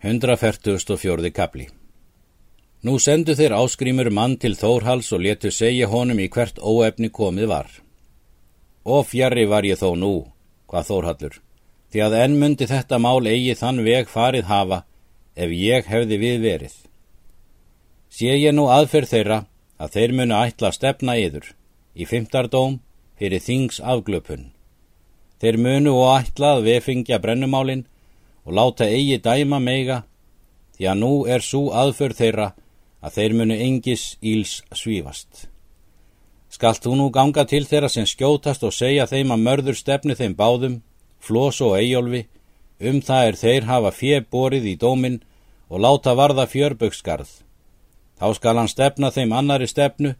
144. kapli Nú sendu þeir áskrimur mann til Þórhals og letu segja honum í hvert óefni komið var. Og fjarrri var ég þó nú, hvað Þórhallur, því að enn myndi þetta mál eigi þann veg farið hafa ef ég hefði við verið. Sé ég nú aðferð þeirra að þeir munu ætla að stefna yður í fymtardóm fyrir þings afglöpun. Þeir munu og ætla að vefingja brennumálinn og láta eigi dæma meiga, því að nú er svo aðför þeirra að þeir munu engis íls svífast. Skalt þú nú ganga til þeirra sem skjótast og segja þeim að mörður stefni þeim báðum, flós og eigolfi, um það er þeir hafa fjeborið í dómin og láta varða fjörböksgarð. Þá skal hann stefna þeim annari stefnu,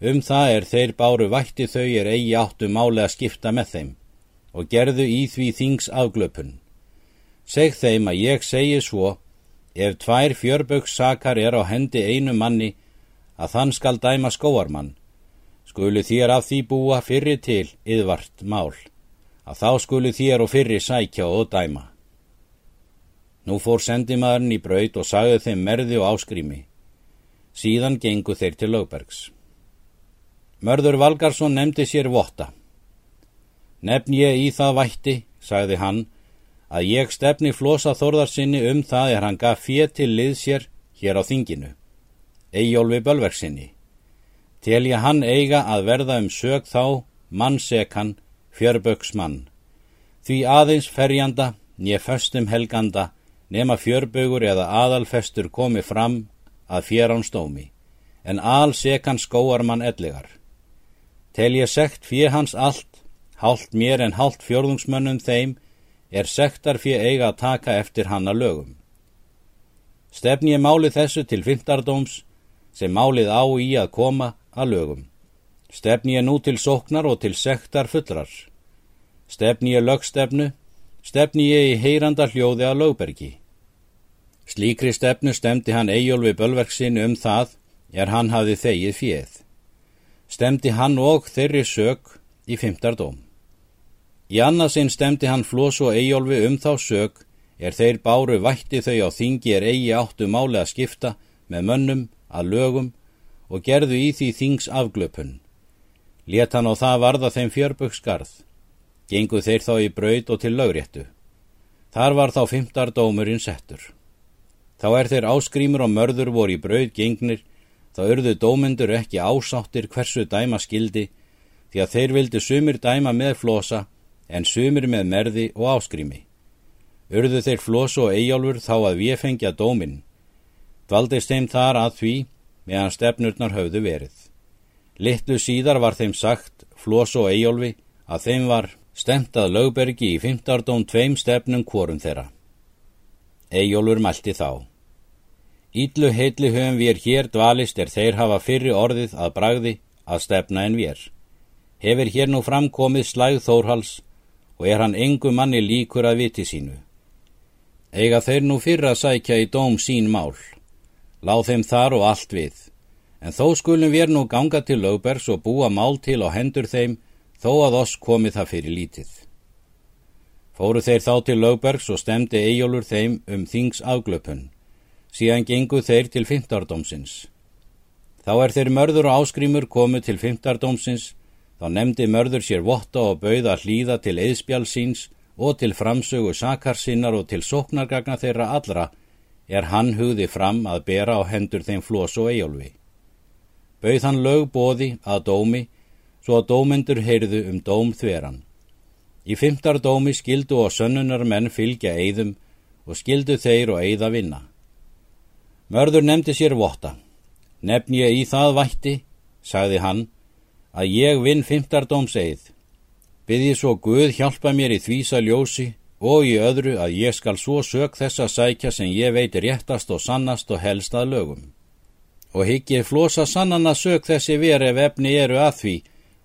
um það er þeir báru vætti þau er eigi áttu máli að skipta með þeim og gerðu í því þings afglöpun. Seg þeim að ég segi svo, ef tvær fjörbökssakar er á hendi einu manni, að þann skal dæma skóarmann, skulu þér af því búa fyrri til yðvart mál, að þá skulu þér og fyrri sækja og dæma. Nú fór sendimaðurinn í braut og sagði þeim merði og áskrými. Síðan gengu þeir til lögbergs. Mörður Valgarsson nefndi sér votta. Nefn ég í það vætti, sagði hann, að ég stefni flosa þorðarsinni um það er hann gaf fér til lið sér hér á þinginu. Eyjólfi Bölverksinni. Telja hann eiga að verða um sög þá, mannsekan, fjörböksmann. Því aðeins ferjanda, nýja föstum helganda, nema fjörbögur eða aðalfestur komi fram að fjörán stómi, en alsekan skóar mann ellegar. Telja sekt fyrir hans allt, hálft mér en hálft fjörðungsmönnum þeim, er sektar fyrir eiga að taka eftir hanna lögum. Stefni ég málið þessu til fymtardóms sem málið á í að koma að lögum. Stefni ég nú til sóknar og til sektar fullrar. Stefni ég lögstefnu, stefni ég í heyranda hljóði að lögbergi. Slíkri stefnu stemdi hann Eyjólfi Bölverksinu um það er hann hafði þegið fjöð. Stemdi hann og þeirri sög í fymtardóm. Í annarsinn stemdi hann Flós og Eyjólfi um þá sög er þeir báru vætti þau á þingi er eigi áttu máli að skipta með mönnum að lögum og gerðu í því þings afglöpun. Let hann á það varða þeim fjörböksgarð. Gengu þeir þá í braud og til lögréttu. Þar var þá fymtar dómurinn settur. Þá er þeir áskrímur og mörður voru í braud gengnir, þá örðu dómendur ekki ásáttir hversu dæma skildi, því að þeir vildu sumir dæma með flosa en sumir með merði og áskrými. Urðu þeir flós og eigjálfur þá að við fengja dóminn. Dvaldist þeim þar að því meðan stefnurnar höfðu verið. Littlu síðar var þeim sagt, flós og eigjálfi, að þeim var stentað lögbergi í fymtardóm tveim stefnum kvorum þeirra. Eigjálfur mælti þá. Ídlu heitli höfum við hér dvalist er þeir hafa fyrri orðið að bragði að stefna en við. Hefur hér nú framkomið slæð þórhals og er hann engu manni líkur að viti sínu. Ega þeir nú fyrra sækja í dóm sín mál. Láð þeim þar og allt við. En þó skulum við nú ganga til lögbers og búa mál til á hendur þeim þó að oss komi það fyrir lítið. Fóru þeir þá til lögbergs og stemdi eigjólur þeim um þings afglöpun. Síðan gengu þeir til fymtardómsins. Þá er þeir mörður og áskrimur komu til fymtardómsins Þá nefndi mörður sér votta og bauða hlýða til eðspjálsíns og til framsögu sakarsinnar og til sóknargagna þeirra allra er hann hugði fram að bera á hendur þeim flós og eigjálfi. Bauð hann lög bóði að dómi svo að dómendur heyrðu um dóm þveran. Í fymtar dómi skildu og sönnunar menn fylgja eigðum og skildu þeir og eigða vinna. Mörður nefndi sér votta. Nefn ég í það vætti, sagði hann, að ég vinn fymtardómseið. Byði svo Guð hjálpa mér í þvísa ljósi og í öðru að ég skal svo sög þessa sækja sem ég veit réttast og sannast og helst að lögum. Og higgið flosa sannana sög þessi veri ef efni eru að því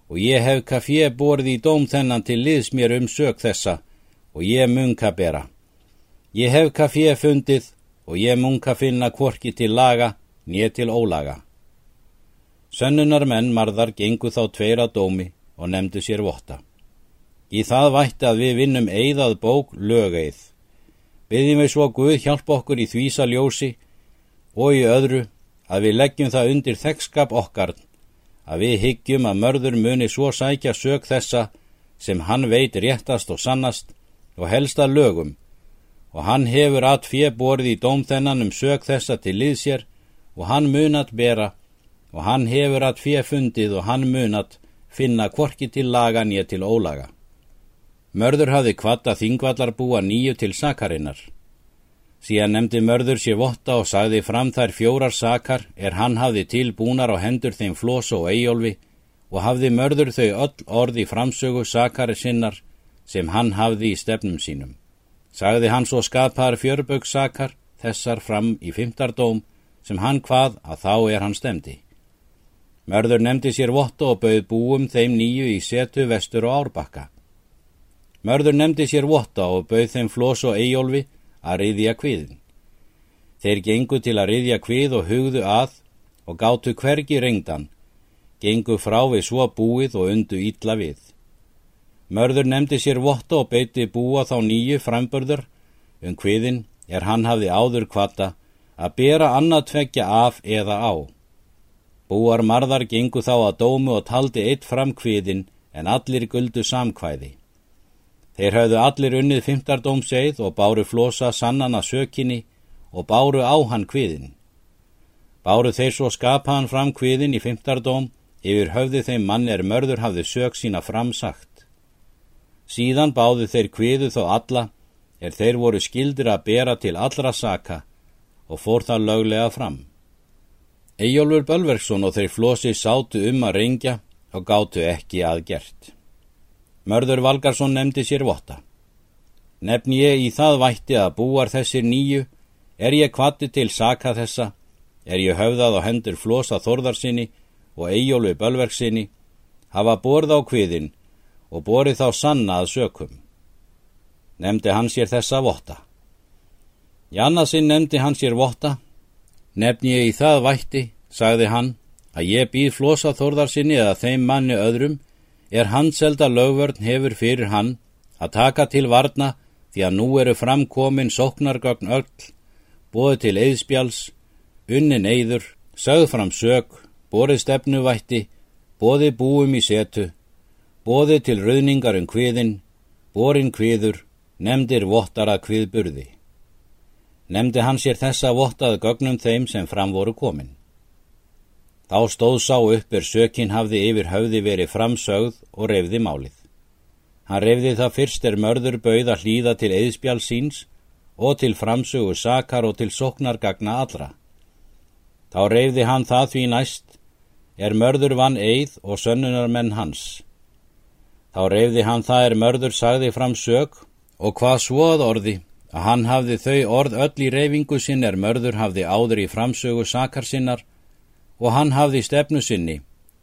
og ég hef kaffé borð í dóm þennan til liðs mér um sög þessa og ég munka bera. Ég hef kaffé fundið og ég munka finna kvorki til laga, nýð til ólaga. Sönnunar menn marðar gengu þá tveir að dómi og nefndu sér votta. Í það vætti að við vinnum eigðað bók lögeið. Byggjum við svo Guð hjálpa okkur í þvísa ljósi og í öðru að við leggjum það undir þekkskap okkar að við hyggjum að mörður muni svo sækja sög þessa sem hann veit réttast og sannast og helsta lögum og hann hefur að fjeborið í dóm þennan um sög þessa til liðsér og hann munat bera og hann hefur að fjefundið og hann munat finna kvorki til laga nýja til ólaga. Mörður hafði kvatta þingvallarbúa nýju til sakarinnar. Síðan nefndi mörður sér votta og sagði fram þær fjórar sakar er hann hafði tilbúnar á hendur þeim flós og eigólfi og hafði mörður þau öll orði framsögu sakari sinnar sem hann hafði í stefnum sínum. Sagði hann svo skapar fjörbögg sakar þessar fram í fymtardóm sem hann hvað að þá er hann stemdi. Mörður nefndi sér votta og bauð búum þeim nýju í setu vestur og árbakka. Mörður nefndi sér votta og bauð þeim flós og eigólfi að riðja kviðin. Þeir gengu til að riðja kvið og hugðu að og gáttu hvergi reyngdan, gengu frá við svo búið og undu ítla við. Mörður nefndi sér votta og beiti búa þá nýju frambörður um kviðin er hann hafði áður kvata að bera annað tveggja af eða á. Búar marðar gengu þá að dómu og taldi eitt fram kviðin en allir guldu samkvæði. Þeir hafðu allir unnið fymtardómseið og báru flosa sannana sökinni og báru á hann kviðin. Báru þeir svo skapaðan fram kviðin í fymtardóm yfir höfði þeim mann er mörður hafði sök sína framsagt. Síðan báðu þeir kviðu þó alla er þeir voru skildir að bera til allra saka og fór það löglega fram. Ejjólfur Bölverksson og þeir flosi sátu um að ringja og gáttu ekki aðgert. Mörður Valgarsson nefndi sér votta. Nefn ég í það vætti að búar þessir nýju, er ég kvatti til saka þessa, er ég höfðað á hendur flosa þorðarsinni og eigjólfi bölverksinni, hafa borð á kviðin og borið þá sanna að sökum. Nefndi hann sér þessa votta. Í annarsinn nefndi hann sér votta. Nefn ég í það vætti, sagði hann, að ég býð flosa þorðarsinni eða þeim manni öðrum er handselda lögvörn hefur fyrir hann að taka til varna því að nú eru framkomin sóknargögn öll, bóði til eðspjáls, unnin eður, sögð fram sög, bórið stefnuvætti, bóði búum í setu, bóði til rauningar um kviðin, bórin kviður, nefndir vottara kviðburði. Nefndi hann sér þessa vottað gögnum þeim sem fram voru komin. Þá stóð sá upp er sökin hafði yfir höfði verið framsögð og reyfði málið. Hann reyfði það fyrst er mörður bauð að hlýða til eðspjál síns og til framsögu sakar og til soknargagna allra. Þá reyfði hann það því næst er mörður vann eið og sönnunarmenn hans. Þá reyfði hann það er mörður sagði fram sög og hvað svoð orði að hann hafði þau orð öll í reyfingu sinn er mörður hafði áður í framsögu sakar sinnar og hann hafði stefnu sinni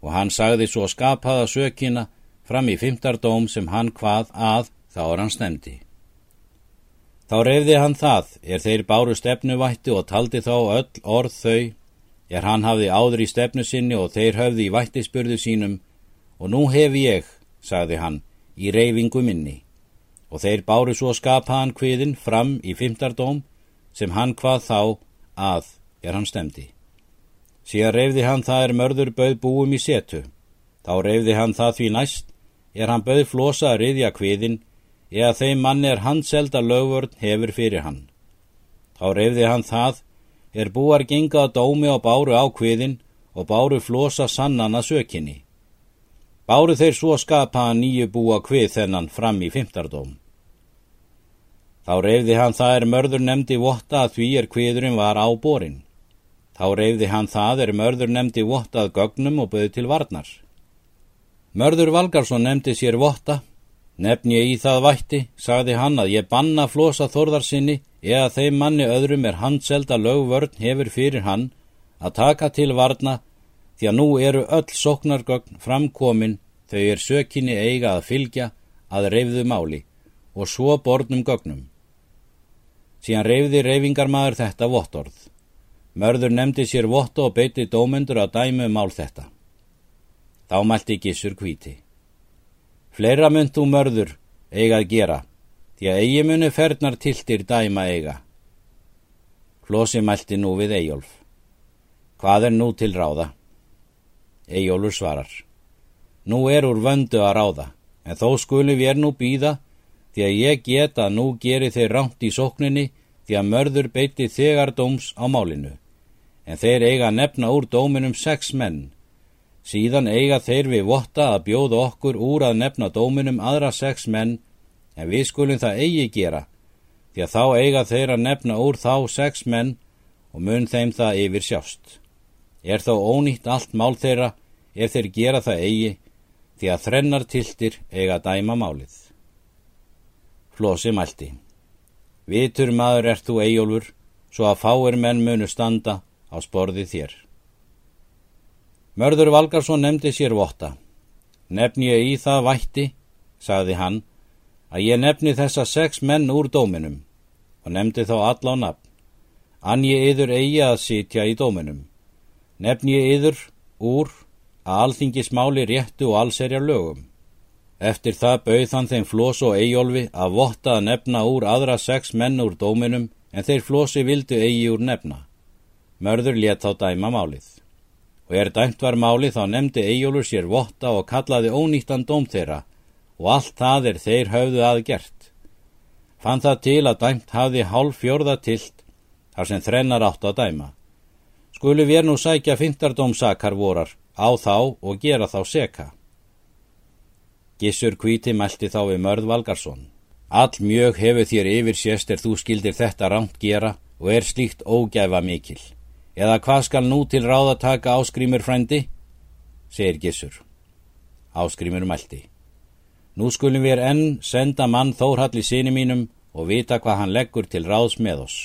og hann sagði svo skapaða sökina fram í fymtardóm sem hann hvað að þá er hann stemdi. Þá reyfði hann það er þeir báru stefnuvætti og taldi þá öll orð þau er hann hafði áður í stefnu sinni og þeir höfði í vættispurðu sínum og nú hef ég, sagði hann, í reyfingu minni og þeir báru svo skapaðan kviðin fram í fymtardóm sem hann hvað þá að er hann stemdi. Síðan reyfði hann það er mörður bauð búum í setu. Þá reyfði hann það því næst, er hann bauð flosa að riðja kviðin, eða þeim manni er handselda lögvörn hefur fyrir hann. Þá reyfði hann það, er búar gengað dómi og báru á kviðin og báru flosa sannana sökinni. Báru þeir svo skapaða nýju búa kvið þennan fram í fymtardóm. Þá reyfði hann það er mörður nefndi votta að því er kviðurinn var á borin. Þá reyfði hann það er mörður nefndi vottað gögnum og böði til varnar. Mörður Valgarsson nefndi sér votta, nefn ég í það vætti, sagði hann að ég banna flosa þorðarsinni eða þeim manni öðrum er handselda lögvörn hefur fyrir hann að taka til varna því að nú eru öll soknargögn framkomin þau er sökinni eiga að fylgja að reyfðu máli og svo bornum gögnum. Síðan reyfði reyfingarmaður þetta vottorð. Mörður nefndi sér votta og beiti dómendur að dæmu um mál þetta. Þá mælti gissur kvíti. Fleira mynd þú mörður eiga að gera, því að eigi muni fernar tiltir dæma eiga. Flósi mælti nú við Eyjólf. Hvað er nú til ráða? Eyjólfur svarar. Nú er úr vöndu að ráða, en þó skulum við er nú býða, því að ég get að nú geri þeir ránt í sókninni, því að mörður beiti þegar dóms á málinu. En þeir eiga að nefna úr dóminum sex menn. Síðan eiga þeir við votta að bjóða okkur úr að nefna dóminum aðra sex menn, en við skulum það eigi gera, því að þá eiga þeir að nefna úr þá sex menn og mun þeim það yfir sjást. Er þá ónýtt allt mál þeirra ef þeir gera það eigi, því að þrennar tiltir eiga dæma málið. Flósi mælti. Vitur maður ert þú eigólfur, svo að fáir menn munu standa á sporði þér. Mörður Valgarsson nefndi sér votta. Nefni ég í það vætti, sagði hann, að ég nefni þessa sex menn úr dóminum og nefndi þá alla á nafn. Ann ég yður eigi að sitja í dóminum. Nefni ég yður úr að alþingismáli réttu og allserjar lögum. Eftir það bauð hann þeim Flós og Eyjólfi að votta að nefna úr aðra sex menn úr dóminum en þeir Flósi vildu eigi úr nefna. Mörður let þá dæma málið. Og er dæmt var málið þá nefndi Eyjólfur sér votta og kallaði ónýttan dóm þeirra og allt það er þeir höfðu að gert. Fann það til að dæmt hafði hálf fjörða tilt þar sem þrennar átt að dæma. Skulu við nú sækja fintardómsakar vorar á þá og gera þá seka. Gissur kvíti mælti þá við Mörð Valgarsson. All mjög hefur þér yfir sést er þú skildir þetta rámt gera og er slíkt ógæfa mikil. Eða hvað skal nú til ráða taka áskrimur frændi? segir Gissur. Áskrimur mælti. Nú skulum við enn senda mann Þórhall í síni mínum og vita hvað hann leggur til ráðs með oss.